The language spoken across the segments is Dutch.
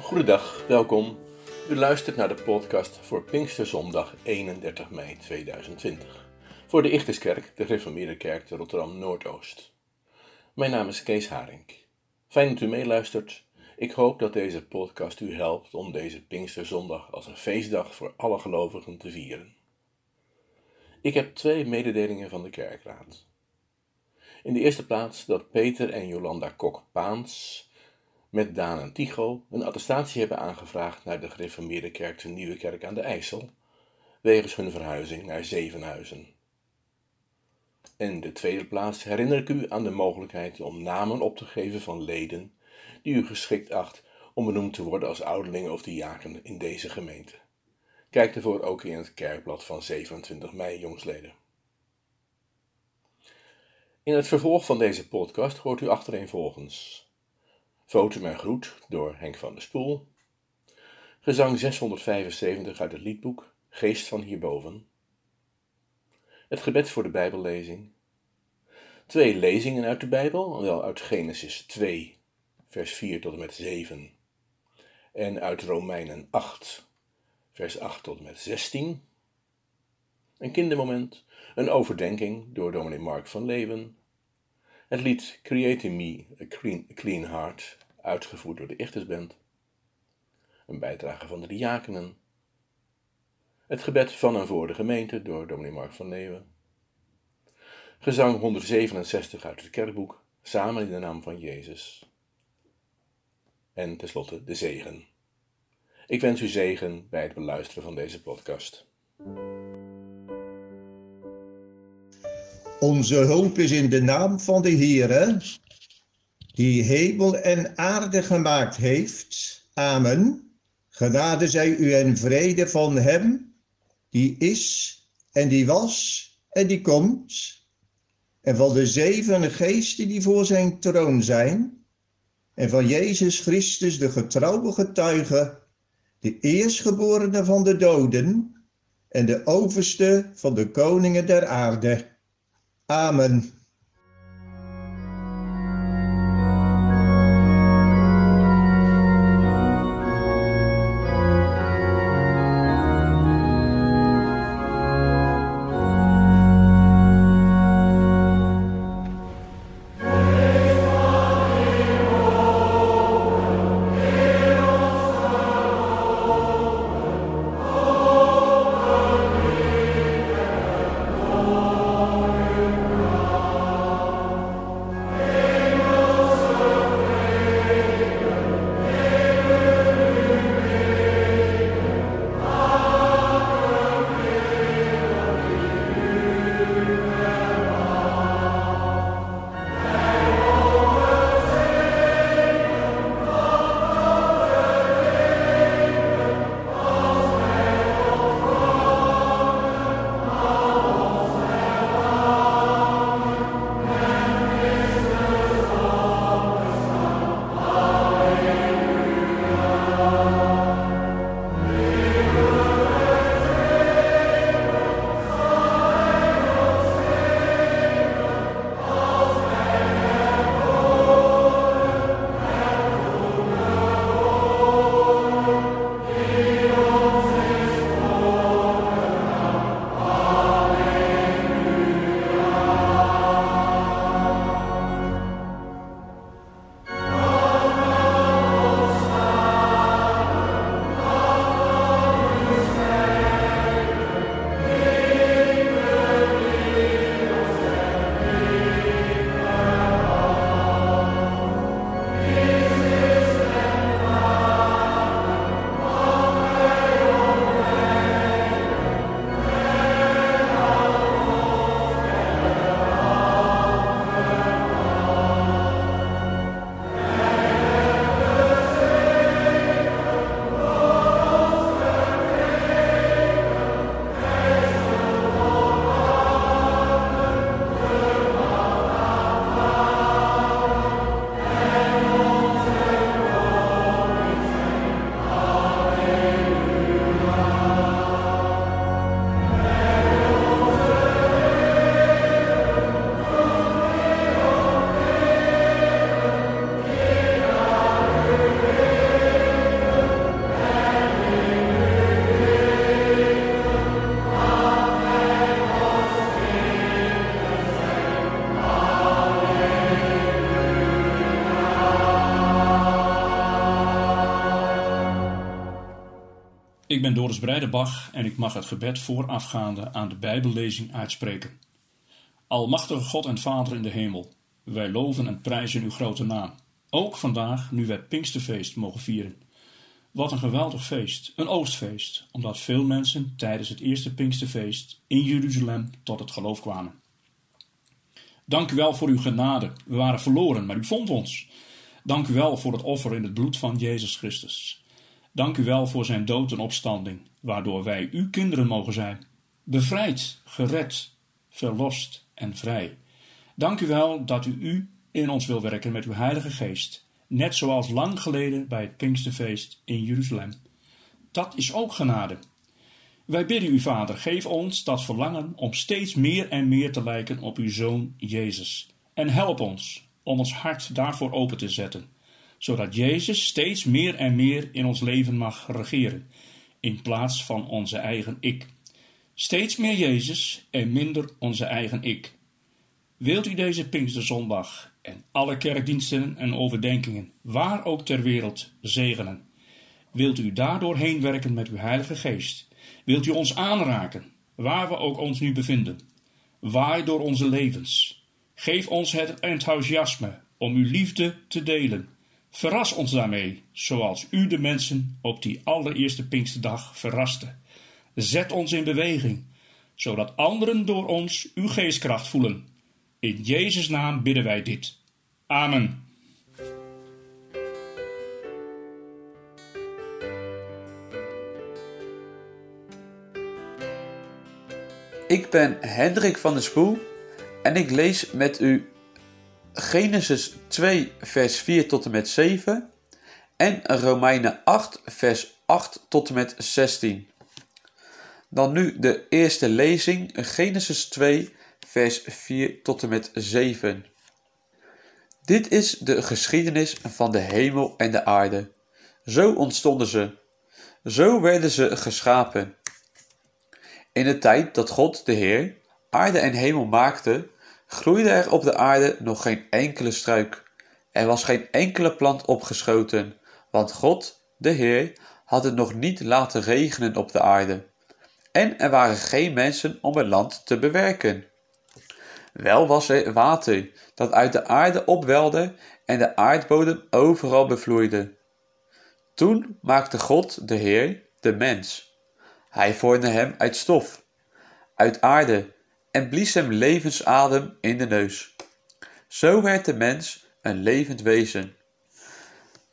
Goedendag, welkom. U luistert naar de podcast voor Pinksterzondag 31 mei 2020. Voor de Ichterskerk, de Gereformeerde Kerk te Rotterdam Noordoost. Mijn naam is Kees Haring. Fijn dat u meeluistert. Ik hoop dat deze podcast u helpt om deze Pinksterzondag als een feestdag voor alle gelovigen te vieren. Ik heb twee mededelingen van de kerkraad. In de eerste plaats dat Peter en Jolanda Kok-Paans met Daan en Tycho een attestatie hebben aangevraagd naar de gereformeerde kerk de Nieuwe Kerk aan de IJssel, wegens hun verhuizing naar Zevenhuizen. In de tweede plaats herinner ik u aan de mogelijkheid om namen op te geven van leden die u geschikt acht om benoemd te worden als ouderling of diaken in deze gemeente. Kijk ervoor ook in het kerkblad van 27 mei, jongsleden. In het vervolg van deze podcast hoort u achtereenvolgens Foto en groet door Henk van der Spoel. Gezang 675 uit het liedboek Geest van hierboven. Het gebed voor de Bijbellezing. Twee lezingen uit de Bijbel, wel uit Genesis 2, vers 4 tot en met 7. En uit Romeinen 8, vers 8 tot en met 16. Een kindermoment, een overdenking door dominee Mark van Leeuwen het lied Creating Me a Clean, Heart, uitgevoerd door de Ichtersband. Een bijdrage van de diakenen. Het gebed van en voor de gemeente door dominee Mark van Leeuwen. Gezang 167 uit het kerkboek, samen in de naam van Jezus. En tenslotte de zegen. Ik wens u zegen bij het beluisteren van deze podcast. Onze hulp is in de naam van de Heere, die hemel en aarde gemaakt heeft. Amen. Genade zij u en vrede van hem, die is en die was en die komt. En van de zeven geesten die voor zijn troon zijn. En van Jezus Christus, de getrouwe getuige, de eerstgeborene van de doden en de overste van de koningen der aarde. Amen. Ik ben Doris Breidebach en ik mag het gebed voorafgaande aan de Bijbellezing uitspreken. Almachtige God en Vader in de hemel, wij loven en prijzen uw grote naam. Ook vandaag, nu wij Pinksterfeest mogen vieren. Wat een geweldig feest, een oostfeest, omdat veel mensen tijdens het eerste Pinksterfeest in Jeruzalem tot het geloof kwamen. Dank u wel voor uw genade. We waren verloren, maar u vond ons. Dank u wel voor het offer in het bloed van Jezus Christus. Dank u wel voor zijn dood en opstanding, waardoor wij uw kinderen mogen zijn. Bevrijd, gered, verlost en vrij. Dank u wel dat u u in ons wil werken met uw Heilige Geest, net zoals lang geleden bij het Pinksterfeest in Jeruzalem. Dat is ook genade. Wij bidden u, Vader, geef ons dat verlangen om steeds meer en meer te lijken op uw Zoon Jezus. En help ons om ons hart daarvoor open te zetten, zodat Jezus steeds meer en meer in ons leven mag regeren, in plaats van onze eigen ik. Steeds meer Jezus en minder onze eigen ik. Wilt u deze Pinksterzondag en alle kerkdiensten en overdenkingen, waar ook ter wereld, zegenen? Wilt u daardoor heen werken met uw Heilige Geest? Wilt u ons aanraken, waar we ook ons nu bevinden? Waai door onze levens. Geef ons het enthousiasme om uw liefde te delen. Verras ons daarmee, zoals u de mensen op die allereerste Pinksterdag verraste. Zet ons in beweging, zodat anderen door ons uw geestkracht voelen. In Jezus' naam bidden wij dit. Amen. Ik ben Hendrik van der Spoel en ik lees met u Genesis 2, vers 4 tot en met 7 en Romeinen 8, vers 8 tot en met 16. Dan nu de eerste lezing, Genesis 2, vers 4 tot en met 7. Dit is de geschiedenis van de hemel en de aarde. Zo ontstonden ze. Zo werden ze geschapen. In de tijd dat God, de Heer, aarde en hemel maakte, groeide er op de aarde nog geen enkele struik. Er was geen enkele plant opgeschoten, want God, de Heer, had het nog niet laten regenen op de aarde. En er waren geen mensen om het land te bewerken. Wel was er water dat uit de aarde opwelde en de aardbodem overal bevloeide. Toen maakte God, de Heer, de mens. Hij vormde hem uit stof, uit aarde, en blies hem levensadem in de neus. Zo werd de mens een levend wezen.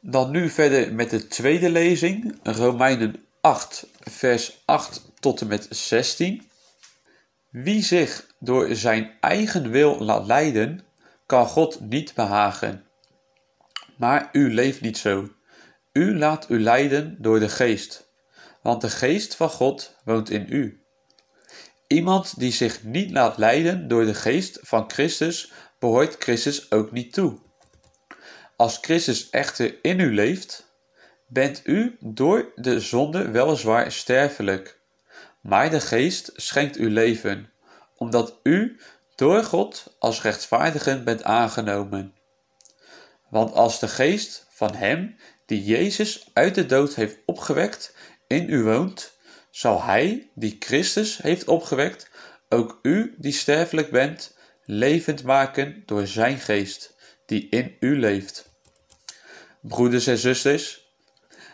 Dan nu verder met de tweede lezing, Romeinen 8, vers 8 tot en met 16. Wie zich door zijn eigen wil laat leiden, kan God niet behagen. Maar u leeft niet zo. U laat u leiden door de geest, want de geest van God woont in u. Iemand die zich niet laat leiden door de geest van Christus, behoort Christus ook niet toe. Als Christus echter in u leeft, bent u door de zonde weliswaar sterfelijk, maar de geest schenkt u leven, omdat u door God als rechtvaardigen bent aangenomen. Want als de geest van Hem die Jezus uit de dood heeft opgewekt in u woont, zal Hij die Christus heeft opgewekt ook u die sterfelijk bent levend maken door Zijn geest die in u leeft. Broeders en zusters,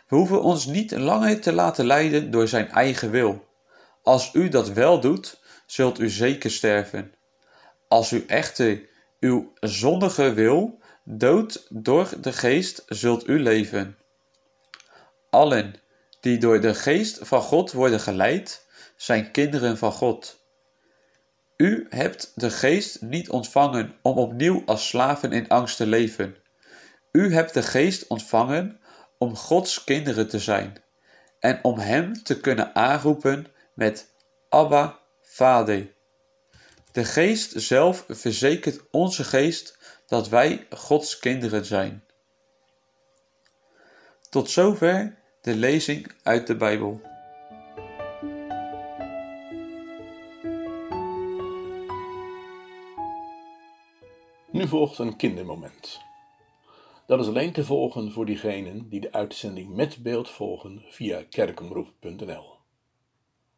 we hoeven ons niet langer te laten leiden door Zijn eigen wil. Als u dat wel doet, zult u zeker sterven. Als u echter uw zondige wil doodt door de geest, zult u leven. Allen die door de geest van God worden geleid, zijn kinderen van God. U hebt de geest niet ontvangen om opnieuw als slaven in angst te leven. U hebt de geest ontvangen om Gods kinderen te zijn en om Hem te kunnen aanroepen met Abba, Vader. De geest zelf verzekert onze geest dat wij Gods kinderen zijn. Tot zover de lezing uit de Bijbel. Nu volgt een kindermoment. Dat is alleen te volgen voor diegenen die de uitzending met beeld volgen via kerkomroep.nl.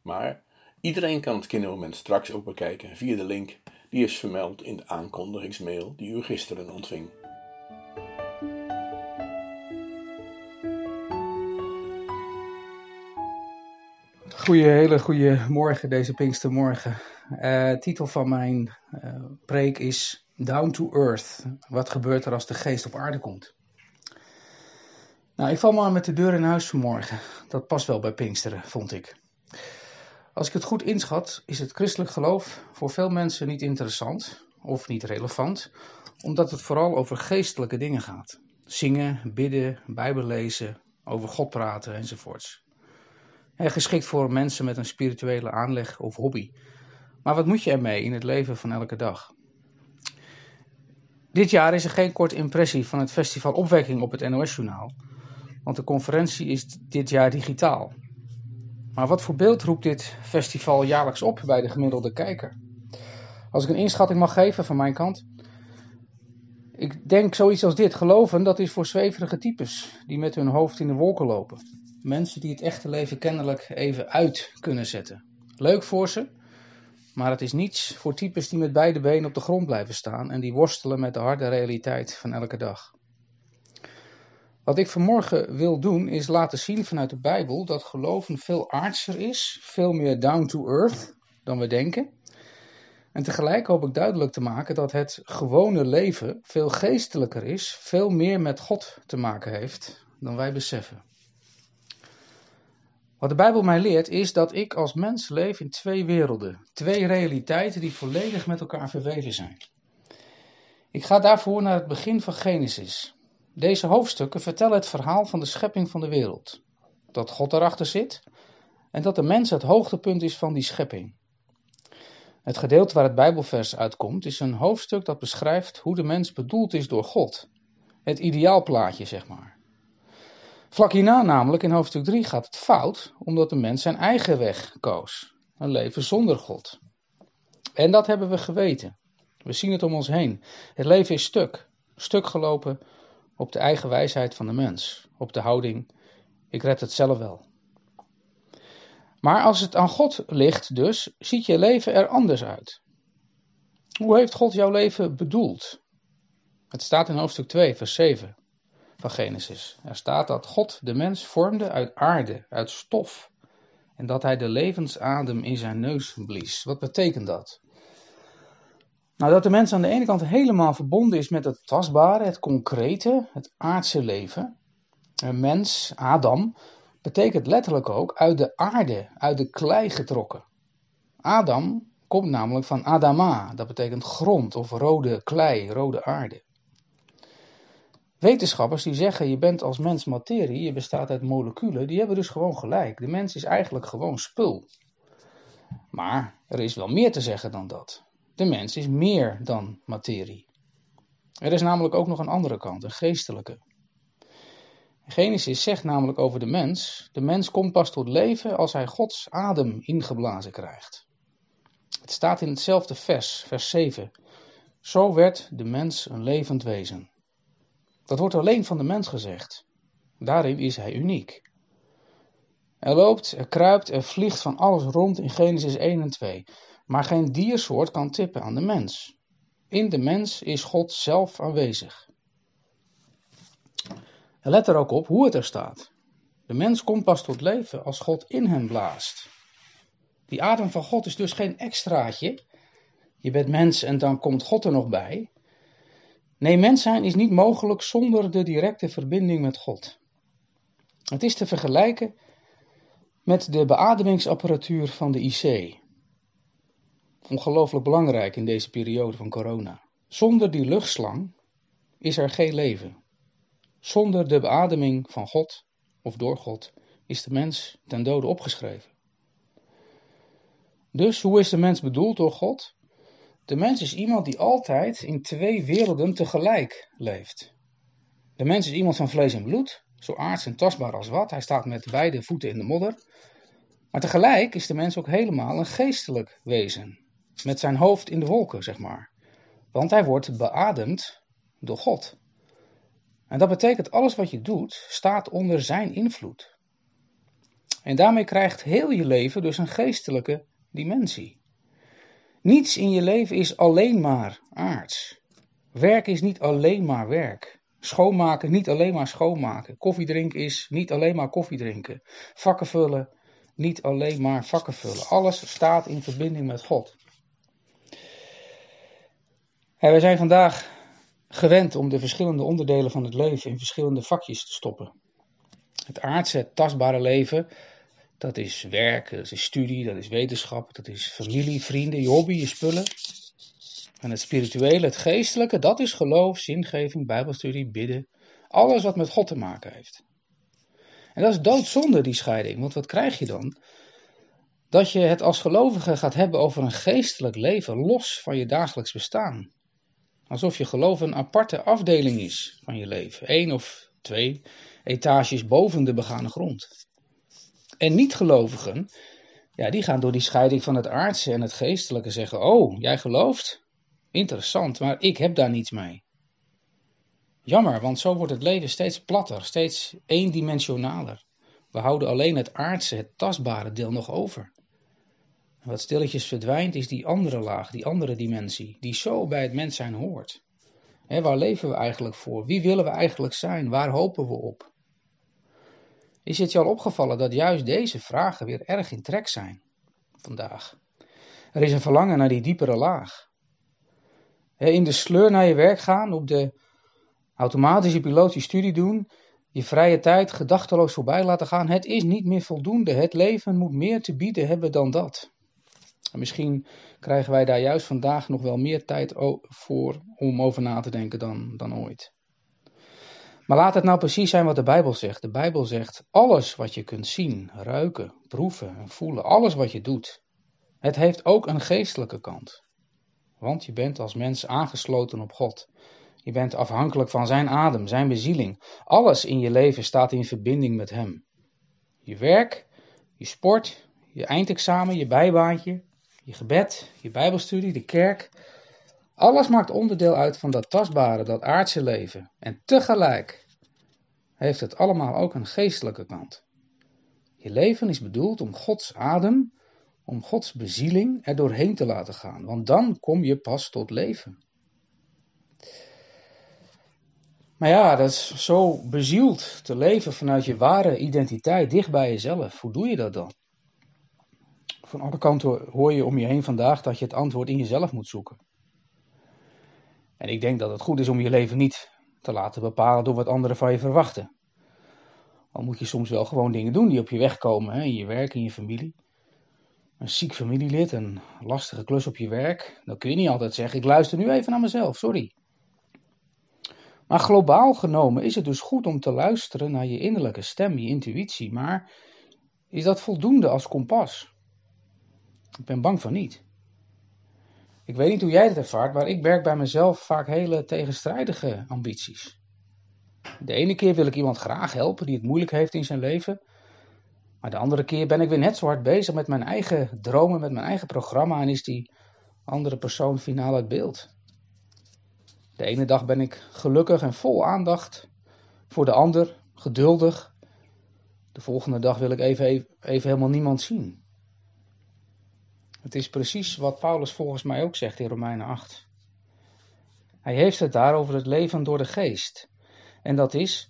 Maar iedereen kan het kindermoment straks ook bekijken via de link die is vermeld in de aankondigingsmail die u gisteren ontving. Goeie, hele goede morgen deze Pinkstermorgen. Uh, titel van mijn uh, preek is Down to Earth. Wat gebeurt er als de geest op aarde komt? Nou, ik val maar met de deur in huis vanmorgen. Dat past wel bij Pinksteren, vond ik. Als ik het goed inschat, is het christelijk geloof voor veel mensen niet interessant of niet relevant, omdat het vooral over geestelijke dingen gaat. Zingen, bidden, Bijbel lezen, over God praten enzovoorts. En geschikt voor mensen met een spirituele aanleg of hobby. Maar wat moet je ermee in het leven van elke dag? Dit jaar is er geen korte impressie van het festival Opwekking op het NOS-journaal, want de conferentie is dit jaar digitaal. Maar wat voor beeld roept dit festival jaarlijks op bij de gemiddelde kijker? Als ik een inschatting mag geven van mijn kant. Ik denk zoiets als dit. Geloven, dat is voor zweverige types die met hun hoofd in de wolken lopen. Mensen die het echte leven kennelijk even uit kunnen zetten. Leuk voor ze, maar het is niets voor types die met beide benen op de grond blijven staan en die worstelen met de harde realiteit van elke dag. Wat ik vanmorgen wil doen is laten zien vanuit de Bijbel dat geloven veel aardser is, veel meer down to earth dan we denken. En tegelijk hoop ik duidelijk te maken dat het gewone leven veel geestelijker is, veel meer met God te maken heeft dan wij beseffen. Wat de Bijbel mij leert is dat ik als mens leef in twee werelden, twee realiteiten die volledig met elkaar verweven zijn. Ik ga daarvoor naar het begin van Genesis. Deze hoofdstukken vertellen het verhaal van de schepping van de wereld. Dat God erachter zit en dat de mens het hoogtepunt is van die schepping. Het gedeelte waar het Bijbelvers uitkomt is een hoofdstuk dat beschrijft hoe de mens bedoeld is door God. Het ideaalplaatje, zeg maar. Vlak hierna namelijk, in hoofdstuk 3, gaat het fout, omdat de mens zijn eigen weg koos. Een leven zonder God. En dat hebben we geweten. We zien het om ons heen. Het leven is stuk. Stuk gelopen op de eigen wijsheid van de mens. Op de houding, ik red het zelf wel. Maar als het aan God ligt dus, ziet je leven er anders uit. Hoe heeft God jouw leven bedoeld? Het staat in hoofdstuk 2, vers 7 van Genesis. Er staat dat God de mens vormde uit aarde, uit stof. En dat hij de levensadem in zijn neus blies. Wat betekent dat? Nou, dat de mens aan de ene kant helemaal verbonden is met het tastbare, het concrete, het aardse leven. Een mens, Adam, betekent letterlijk ook uit de aarde, uit de klei getrokken. Adam komt namelijk van Adama, dat betekent grond of rode klei, rode aarde. Wetenschappers die zeggen je bent als mens materie, je bestaat uit moleculen, die hebben dus gewoon gelijk. De mens is eigenlijk gewoon spul. Maar er is wel meer te zeggen dan dat. De mens is meer dan materie. Er is namelijk ook nog een andere kant, een geestelijke. Genesis zegt namelijk over de mens: de mens komt pas tot leven als hij Gods adem ingeblazen krijgt. Het staat in hetzelfde vers, vers 7. Zo werd de mens een levend wezen. Dat wordt alleen van de mens gezegd. Daarin is hij uniek. Er loopt, er kruipt, er vliegt van alles rond in Genesis 1 en 2. Maar geen diersoort kan tippen aan de mens. In de mens is God zelf aanwezig. En let er ook op hoe het er staat. De mens komt pas tot leven als God in hem blaast. Die adem van God is dus geen extraatje. Je bent mens en dan komt God er nog bij. Nee, mens zijn is niet mogelijk zonder de directe verbinding met God. Het is te vergelijken met de beademingsapparatuur van de IC. Ongelooflijk belangrijk in deze periode van corona. Zonder die luchtslang is er geen leven. Zonder de beademing van God of door God is de mens ten dode opgeschreven. Dus hoe is de mens bedoeld door God? De mens is iemand die altijd in twee werelden tegelijk leeft. De mens is iemand van vlees en bloed, zo aards en tastbaar als wat. Hij staat met beide voeten in de modder. Maar tegelijk is de mens ook helemaal een geestelijk wezen. Met zijn hoofd in de wolken, zeg maar. Want hij wordt beademd door God. En dat betekent alles wat je doet staat onder zijn invloed. En daarmee krijgt heel je leven dus een geestelijke dimensie. Niets in je leven is alleen maar aards. Werk is niet alleen maar werk. Schoonmaken niet alleen maar schoonmaken. Koffiedrinken is niet alleen maar koffiedrinken. Vakken vullen niet alleen maar vakken vullen. Alles staat in verbinding met God. En wij zijn vandaag gewend om de verschillende onderdelen van het leven in verschillende vakjes te stoppen. Het aardse, het tastbare leven, dat is werk, dat is studie, dat is wetenschap, dat is familie, vrienden, je hobby, je spullen. En het spirituele, het geestelijke, dat is geloof, zingeving, bijbelstudie, bidden. Alles wat met God te maken heeft. En dat is doodzonde, die scheiding. Want wat krijg je dan? Dat je het als gelovige gaat hebben over een geestelijk leven los van je dagelijks bestaan. Alsof je geloof een aparte afdeling is van je leven. Eén of twee etages boven de begane grond. En niet-gelovigen, ja, die gaan door die scheiding van het aardse en het geestelijke zeggen: Oh, jij gelooft? Interessant, maar ik heb daar niets mee. Jammer, want zo wordt het leven steeds platter, steeds eendimensionaler. We houden alleen het aardse, het tastbare deel nog over. Wat stilletjes verdwijnt is die andere laag, die andere dimensie, die zo bij het mens zijn hoort. waar leven we eigenlijk voor? Wie willen we eigenlijk zijn? Waar hopen we op? Is het je al opgevallen dat juist deze vragen weer erg in trek zijn vandaag? Er is een verlangen naar die diepere laag. In de sleur naar je werk gaan, op de automatische piloot je studie doen, je vrije tijd gedachteloos voorbij laten gaan. Het is niet meer voldoende. Het leven moet meer te bieden hebben dan dat. En misschien krijgen wij daar juist vandaag nog wel meer tijd voor om over na te denken dan, dan ooit. Maar laat het nou precies zijn wat de Bijbel zegt. De Bijbel zegt: alles wat je kunt zien, ruiken, proeven en voelen, alles wat je doet, het heeft ook een geestelijke kant. Want je bent als mens aangesloten op God. Je bent afhankelijk van zijn adem, zijn bezieling. Alles in je leven staat in verbinding met hem. Je werk, je sport, je eindexamen, je bijbaantje, je gebed, je bijbelstudie, de kerk. Alles maakt onderdeel uit van dat tastbare, dat aardse leven. En tegelijk heeft het allemaal ook een geestelijke kant. Je leven is bedoeld om Gods adem, om Gods bezieling er doorheen te laten gaan, want dan kom je pas tot leven. Maar ja, dat is zo bezield te leven vanuit je ware identiteit, dicht bij jezelf. Hoe doe je dat dan? Van alle kanten hoor je om je heen vandaag dat je het antwoord in jezelf moet zoeken. En ik denk dat het goed is om je leven niet te laten bepalen door wat anderen van je verwachten. Al moet je soms wel gewoon dingen doen die op je weg komen, hè, in je werk, in je familie. Een ziek familielid, een lastige klus op je werk, dan kun je niet altijd zeggen: Ik luister nu even naar mezelf, sorry. Maar globaal genomen is het dus goed om te luisteren naar je innerlijke stem, je intuïtie. Maar is dat voldoende als kompas? Ik ben bang van niet. Ik weet niet hoe jij het ervaart, maar ik merk bij mezelf vaak hele tegenstrijdige ambities. De ene keer wil ik iemand graag helpen die het moeilijk heeft in zijn leven. Maar de andere keer ben ik weer net zo hard bezig met mijn eigen dromen, met mijn eigen programma en is die andere persoon finaal uit beeld. De ene dag ben ik gelukkig en vol aandacht voor de ander, geduldig. De volgende dag wil ik even, even helemaal niemand zien. Het is precies wat Paulus volgens mij ook zegt in Romeinen 8. Hij heeft het daar over het leven door de geest. En dat is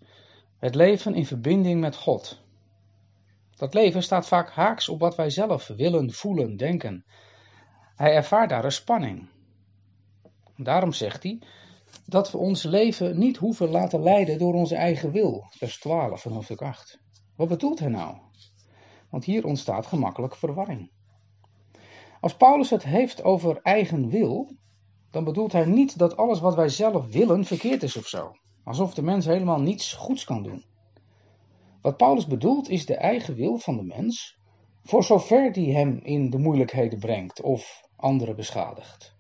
het leven in verbinding met God. Dat leven staat vaak haaks op wat wij zelf willen, voelen, denken. Hij ervaart daar een spanning. Daarom zegt hij dat we ons leven niet hoeven laten leiden door onze eigen wil. Vers 12 van hoofdstuk 8. Wat bedoelt hij nou? Want hier ontstaat gemakkelijk verwarring. Als Paulus het heeft over eigen wil, dan bedoelt hij niet dat alles wat wij zelf willen verkeerd is of zo. Alsof de mens helemaal niets goeds kan doen. Wat Paulus bedoelt is de eigen wil van de mens, voor zover die hem in de moeilijkheden brengt of anderen beschadigt.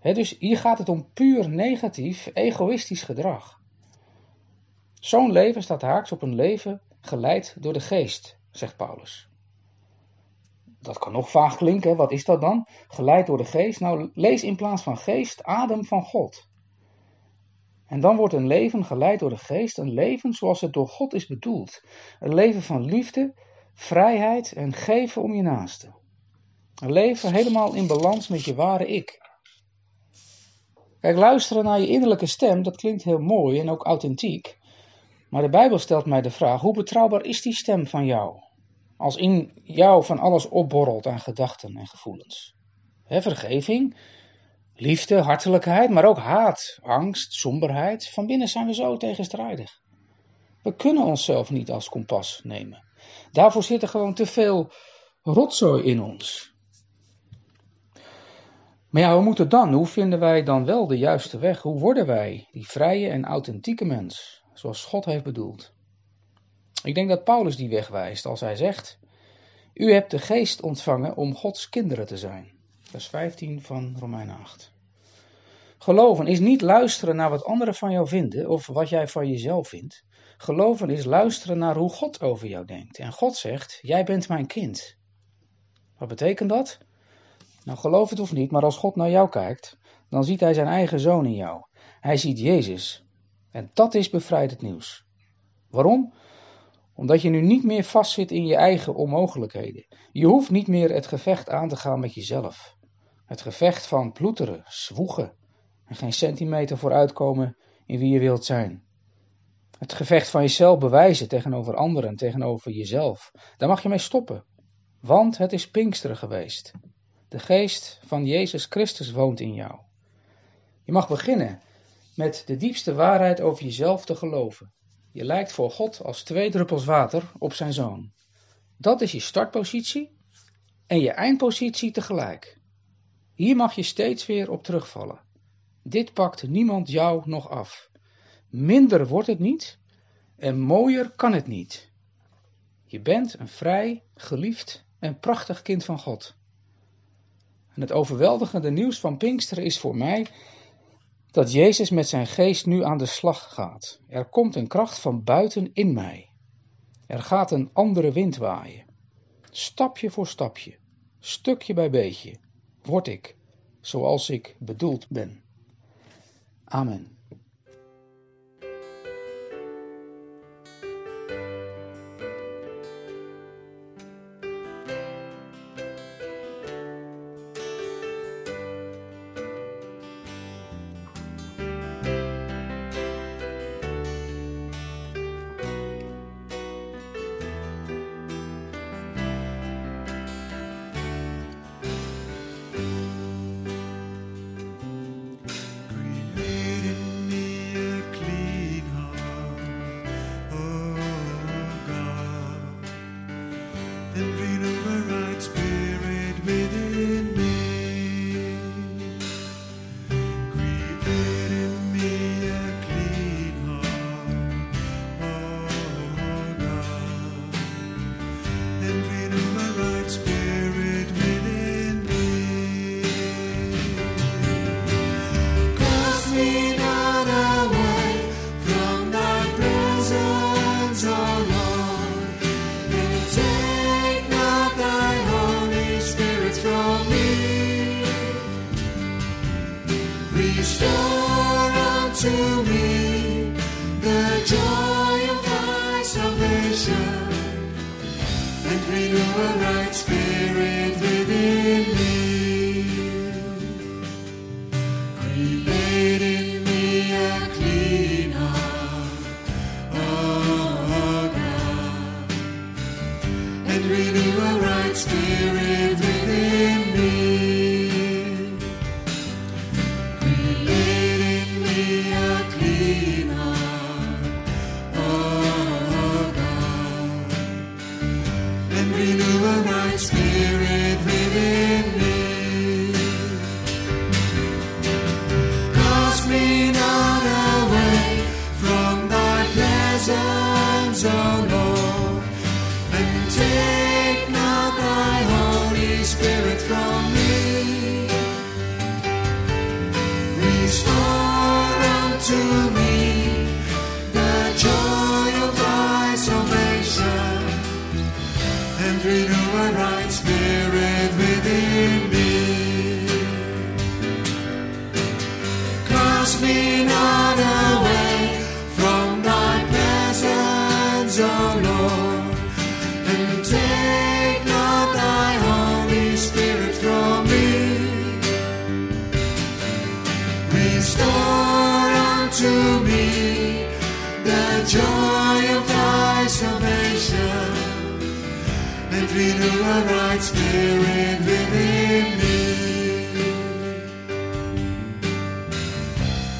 dus hier gaat het om puur negatief, egoïstisch gedrag. Zo'n leven staat haaks op een leven geleid door de geest, zegt Paulus. Dat kan nog vaag klinken, wat is dat dan? Geleid door de geest? Nou, lees in plaats van geest adem van God. En dan wordt een leven geleid door de geest, een leven zoals het door God is bedoeld. Een leven van liefde, vrijheid en geven om je naaste. Een leven helemaal in balans met je ware ik. Kijk, luisteren naar je innerlijke stem, dat klinkt heel mooi en ook authentiek. Maar de Bijbel stelt mij de vraag: hoe betrouwbaar is die stem van jou? Als in jou van alles opborrelt aan gedachten en gevoelens. Vergeving, liefde, hartelijkheid, maar ook haat, angst, somberheid. Van binnen zijn we zo tegenstrijdig. We kunnen onszelf niet als kompas nemen. Daarvoor zit er gewoon te veel rotzooi in ons. Maar ja, hoe moet het dan? Hoe vinden wij dan wel de juiste weg? Hoe worden wij die vrije en authentieke mens, zoals God heeft bedoeld? Ik denk dat Paulus die weg wijst als hij zegt: U hebt de geest ontvangen om Gods kinderen te zijn. Vers 15 van Romeinen 8. Geloven is niet luisteren naar wat anderen van jou vinden of wat jij van jezelf vindt. Geloven is luisteren naar hoe God over jou denkt. En God zegt: Jij bent mijn kind. Wat betekent dat? Nou, geloof het of niet, maar als God naar jou kijkt, dan ziet hij zijn eigen zoon in jou. Hij ziet Jezus. En dat is bevrijdend nieuws. Waarom? Omdat je nu niet meer vastzit in je eigen onmogelijkheden. Je hoeft niet meer het gevecht aan te gaan met jezelf. Het gevecht van ploeteren, zwoegen en geen centimeter vooruitkomen in wie je wilt zijn. Het gevecht van jezelf bewijzen tegenover anderen, tegenover jezelf. Daar mag je mee stoppen. Want het is Pinksteren geweest. De geest van Jezus Christus woont in jou. Je mag beginnen met de diepste waarheid over jezelf te geloven. Je lijkt voor God als twee druppels water op zijn zoon. Dat is je startpositie en je eindpositie tegelijk. Hier mag je steeds weer op terugvallen. Dit pakt niemand jou nog af. Minder wordt het niet en mooier kan het niet. Je bent een vrij, geliefd en prachtig kind van God. En het overweldigende nieuws van Pinksteren is voor mij dat Jezus met zijn geest nu aan de slag gaat. Er komt een kracht van buiten in mij. Er gaat een andere wind waaien. Stapje voor stapje, stukje bij beetje, word ik zoals ik bedoeld ben. Amen.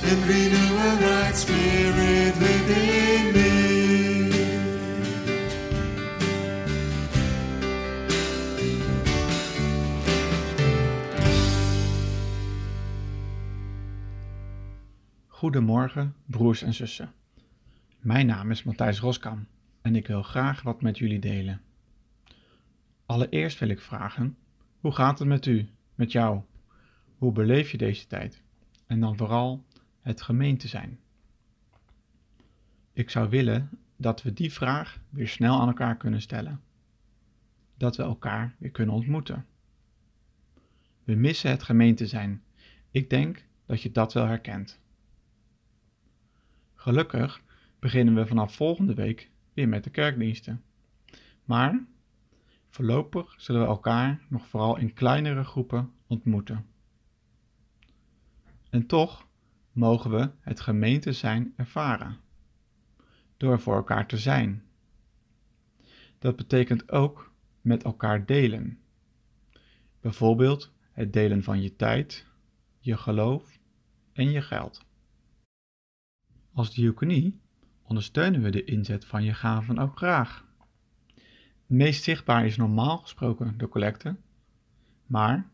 And renew a right spirit within me. Goedemorgen, broers en zussen. Mijn naam is Matthijs Roskam en ik wil graag wat met jullie delen. Allereerst wil ik vragen: hoe gaat het met u, met jou? Hoe beleef je deze tijd? En dan vooral het gemeente zijn. Ik zou willen dat we die vraag weer snel aan elkaar kunnen stellen. Dat we elkaar weer kunnen ontmoeten. We missen het gemeente zijn. Ik denk dat je dat wel herkent. Gelukkig beginnen we vanaf volgende week weer met de kerkdiensten. Maar voorlopig zullen we elkaar nog vooral in kleinere groepen ontmoeten. En toch mogen we het gemeente zijn ervaren. Door voor elkaar te zijn. Dat betekent ook met elkaar delen. Bijvoorbeeld het delen van je tijd, je geloof en je geld. Als diaconie ondersteunen we de inzet van je gaven ook graag. Meest zichtbaar is normaal gesproken de collecte, maar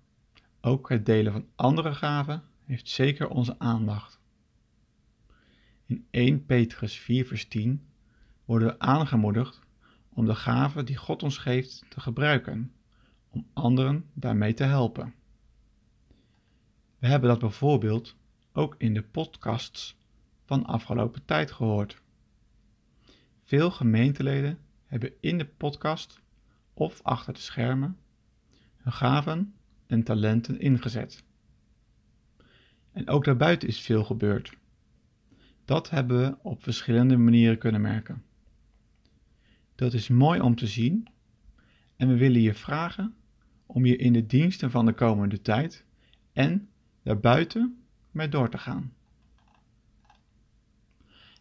ook het delen van andere gaven heeft zeker onze aandacht. In 1 Petrus 4 vers 10 worden we aangemoedigd om de gaven die God ons geeft te gebruiken, om anderen daarmee te helpen. We hebben dat bijvoorbeeld ook in de podcasts van afgelopen tijd gehoord. Veel gemeenteleden hebben in de podcast of achter de schermen hun gaven en talenten ingezet. En ook daarbuiten is veel gebeurd. Dat hebben we op verschillende manieren kunnen merken. Dat is mooi om te zien en we willen je vragen om je in de diensten van de komende tijd en daarbuiten mee door te gaan.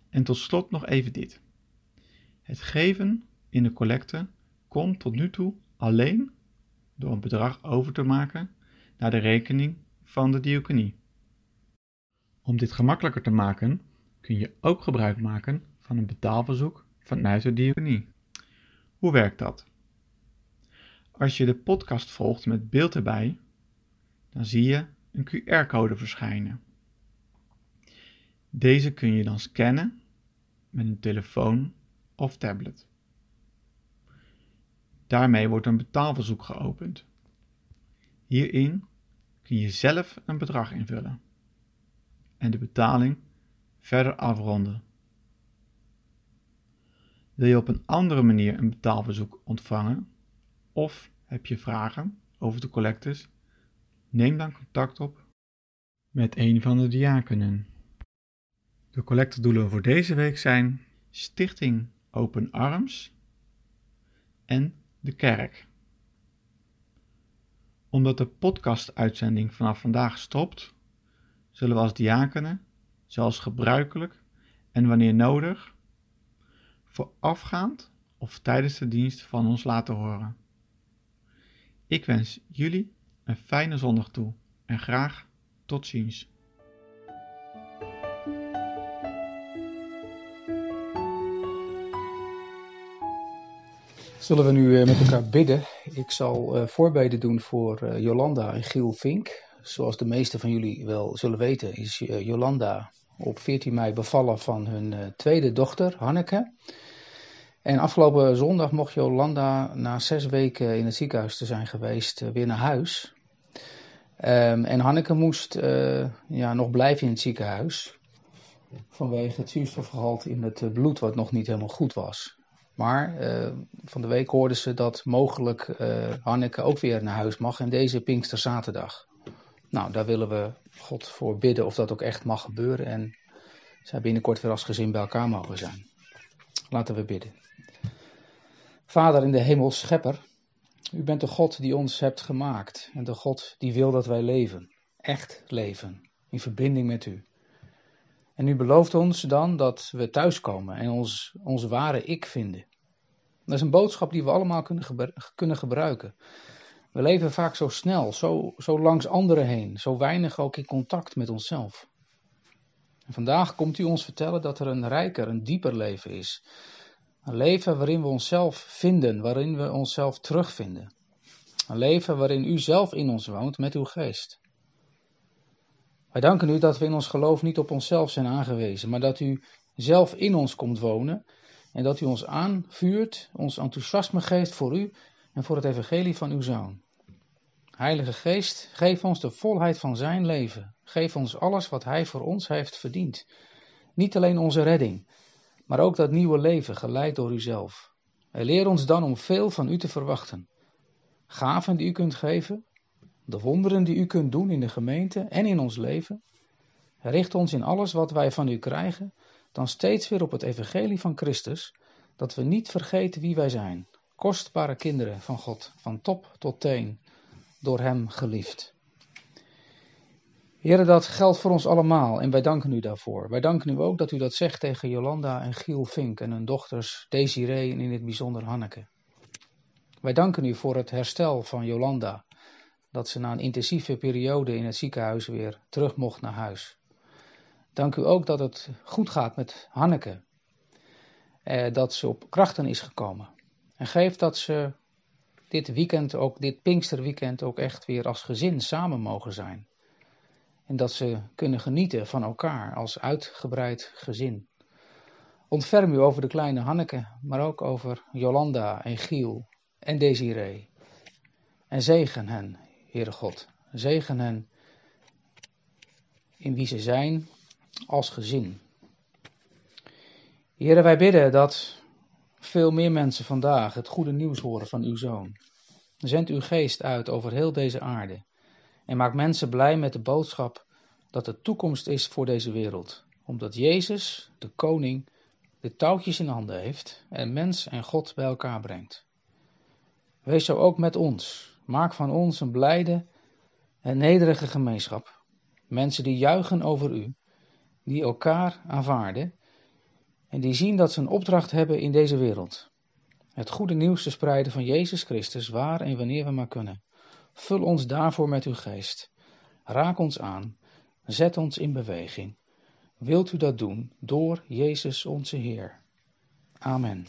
En tot slot nog even dit. Het geven in de collecte kon tot nu toe alleen door een bedrag over te maken naar de rekening van de diaconie. Om dit gemakkelijker te maken kun je ook gebruik maken van een betaalverzoek vanuit de diaconie. Hoe werkt dat? Als je de podcast volgt met beeld erbij, dan zie je een QR-code verschijnen. Deze kun je dan scannen met een telefoon of tablet. Daarmee wordt een betaalverzoek geopend. Hierin kun je zelf een bedrag invullen en de betaling verder afronden. Wil je op een andere manier een betaalverzoek ontvangen of heb je vragen over de collectes? Neem dan contact op met een van de diakenen. De collectedoelen voor deze week zijn Stichting Open Arms en de kerk. Omdat de podcast-uitzending vanaf vandaag stopt, zullen we als diakenen, zoals gebruikelijk en wanneer nodig, voorafgaand of tijdens de dienst van ons laten horen. Ik wens jullie een fijne zondag toe en graag tot ziens. Zullen we nu eh, met elkaar bidden? Ik zal eh, voorbeden doen voor eh, Jolanda en Giel Vink. Zoals de meesten van jullie wel zullen weten, is eh, Jolanda op 14 mei bevallen van hun eh, tweede dochter, Hanneke. En afgelopen zondag mocht Jolanda na zes weken in het ziekenhuis te zijn geweest, eh, weer naar huis. Ehm, en Hanneke moest ja, nog blijven in het ziekenhuis. Vanwege het zuurstofgehalte in het bloed, wat nog niet helemaal goed was. Maar van de week hoorden ze dat mogelijk Hanneke ook weer naar huis mag. En deze Pinksterzaterdag. Nou, daar willen we God voor bidden of dat ook echt mag gebeuren. En zij binnenkort weer als gezin bij elkaar mogen zijn. Laten we bidden. Vader in de hemel, schepper. U bent de God die ons hebt gemaakt. En de God die wil dat wij leven. Echt leven. In verbinding met u. En u belooft ons dan dat we thuiskomen en ons, ons ware ik vinden. Dat is een boodschap die we allemaal kunnen, kunnen gebruiken. We leven vaak zo snel, zo, zo langs anderen heen, zo weinig ook in contact met onszelf. En vandaag komt u ons vertellen dat er een rijker, een dieper leven is. Een leven waarin we onszelf vinden, waarin we onszelf terugvinden. Een leven waarin u zelf in ons woont met uw geest. Wij danken u dat we in ons geloof niet op onszelf zijn aangewezen, maar dat u zelf in ons komt wonen en dat u ons aanvuurt, ons enthousiasme geeft voor u en voor het evangelie van uw zoon. Heilige Geest, geef ons de volheid van zijn leven. Geef ons alles wat hij voor ons heeft verdiend. Niet alleen onze redding, maar ook dat nieuwe leven geleid door uzelf. En leer ons dan om veel van u te verwachten. Gaven die u kunt geven, de wonderen die u kunt doen in de gemeente en in ons leven. Richt ons in alles wat wij van u krijgen, dan steeds weer op het evangelie van Christus, dat we niet vergeten wie wij zijn. Kostbare kinderen van God, van top tot teen, door hem geliefd. Heren, dat geldt voor ons allemaal en wij danken u daarvoor. Wij danken u ook dat u dat zegt tegen Jolanda en Giel Vink en hun dochters Desiree en in het bijzonder Hanneke. Wij danken u voor het herstel van Jolanda, dat ze na een intensieve periode in het ziekenhuis weer terug mocht naar huis. Dank u ook dat het goed gaat met Hanneke, eh, dat ze op krachten is gekomen. En geef dat ze dit weekend, ook dit Pinksterweekend, ook echt weer als gezin samen mogen zijn. En dat ze kunnen genieten van elkaar als uitgebreid gezin. Ontferm u over de kleine Hanneke, maar ook over Jolanda en Giel en Desiree. En zegen hen, Heere God. Zegen hen in wie ze zijn als gezin. Heren, wij bidden dat veel meer mensen vandaag het goede nieuws horen van uw zoon. Zend uw geest uit over heel deze aarde en maak mensen blij met de boodschap dat er toekomst is voor deze wereld. Omdat Jezus, de koning, de touwtjes in handen heeft en mens en God bij elkaar brengt. Wees zo ook met ons. Maak van ons een blijde en nederige gemeenschap. Mensen die juichen over u, die elkaar aanvaarden en die zien dat ze een opdracht hebben in deze wereld. Het goede nieuws te spreiden van Jezus Christus waar en wanneer we maar kunnen. Vul ons daarvoor met uw geest. Raak ons aan. Zet ons in beweging. Wilt u dat doen door Jezus onze Heer? Amen.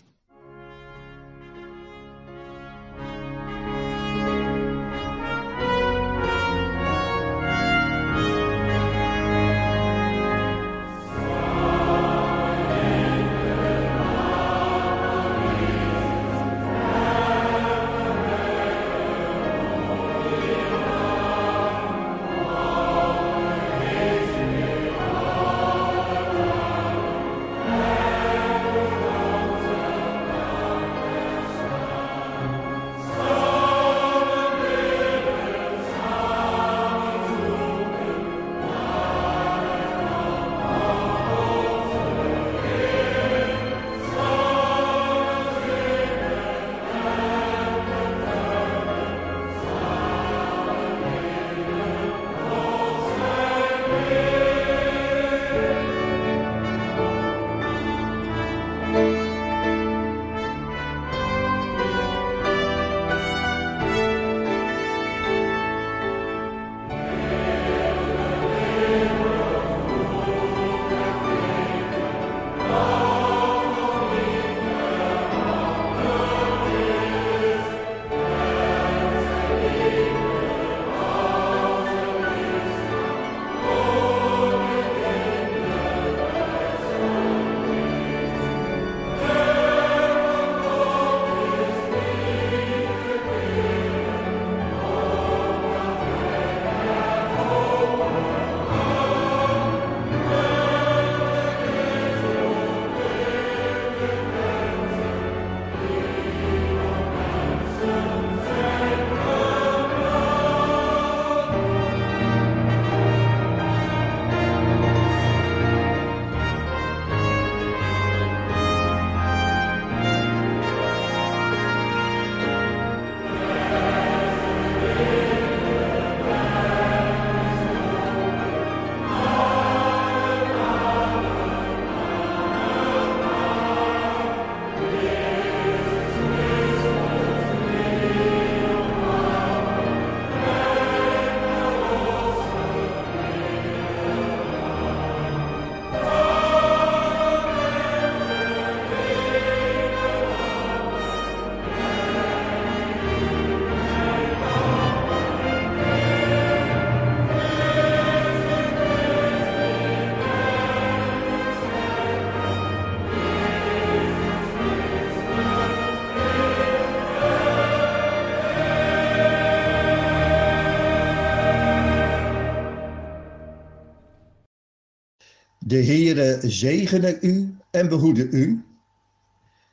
De Heere zegene u en behoede u.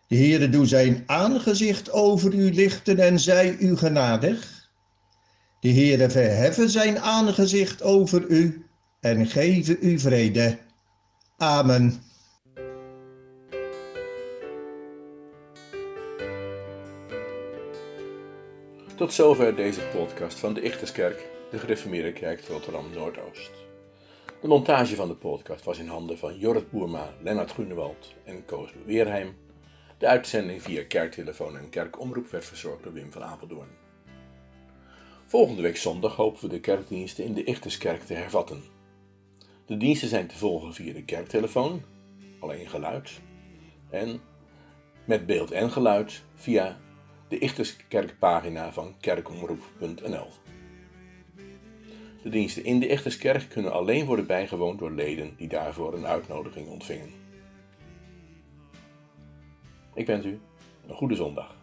De Heere doe zijn aangezicht over u lichten en zij u genadig. De Heere verheffen zijn aangezicht over u en geven u vrede. Amen. Tot zover deze podcast van de Ichterskerk, de gereformeerde kerk Rotterdam Noordoost. De montage van de podcast was in handen van Jorrit Boerma, Lennart Groenewald en Koos Weerheim. De uitzending via kerktelefoon en kerkomroep werd verzorgd door Wim van Apeldoorn. Volgende week zondag hopen we de kerkdiensten in de Ichterskerk te hervatten. De diensten zijn te volgen via de kerktelefoon, alleen geluid, en met beeld en geluid via de Ichterskerkpagina van kerkomroep.nl. De diensten in de Ichterskerk kunnen alleen worden bijgewoond door leden die daarvoor een uitnodiging ontvingen. Ik wens u een goede zondag.